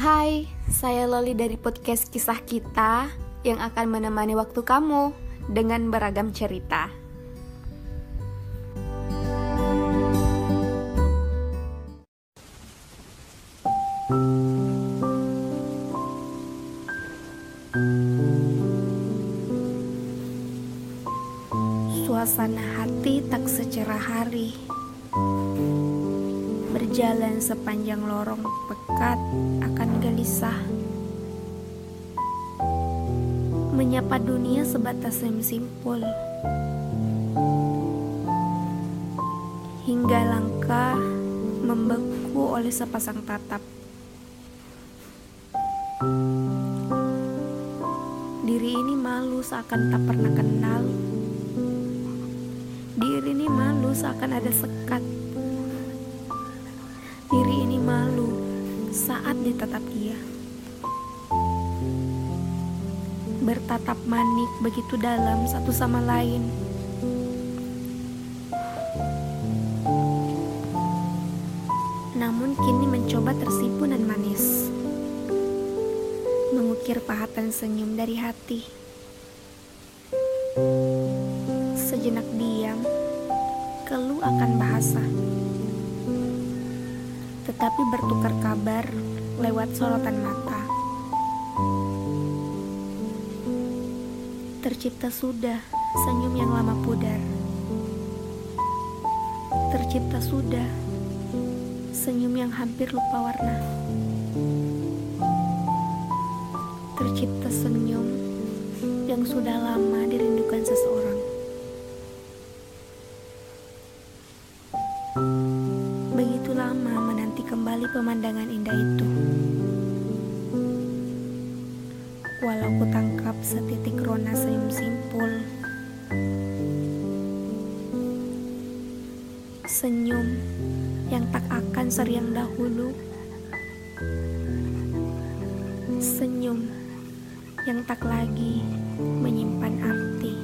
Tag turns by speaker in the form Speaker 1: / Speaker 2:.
Speaker 1: Hai, saya Loli dari podcast Kisah Kita yang akan menemani waktu kamu dengan beragam cerita. Suasana hati tak secerah hari Berjalan sepanjang lorong pekat akan gelisah. Menyapa dunia sebatas senyum simpul. Hingga langkah membeku oleh sepasang tatap. Diri ini malu seakan tak pernah kenal. Diri ini malu seakan ada sekat saat ditatap dia. Bertatap manik begitu dalam satu sama lain. Namun kini mencoba tersipu dan manis. Mengukir pahatan senyum dari hati. Sejenak diam Keluh akan bahasa Tetapi bertukar kabar lewat sorotan mata. Tercipta sudah senyum yang lama pudar. Tercipta sudah senyum yang hampir lupa warna. Tercipta senyum yang sudah lama dirindukan seseorang. Begitu lama kembali pemandangan indah itu. Walau ku tangkap setitik rona senyum simpul. Senyum yang tak akan seriang dahulu. Senyum yang tak lagi menyimpan arti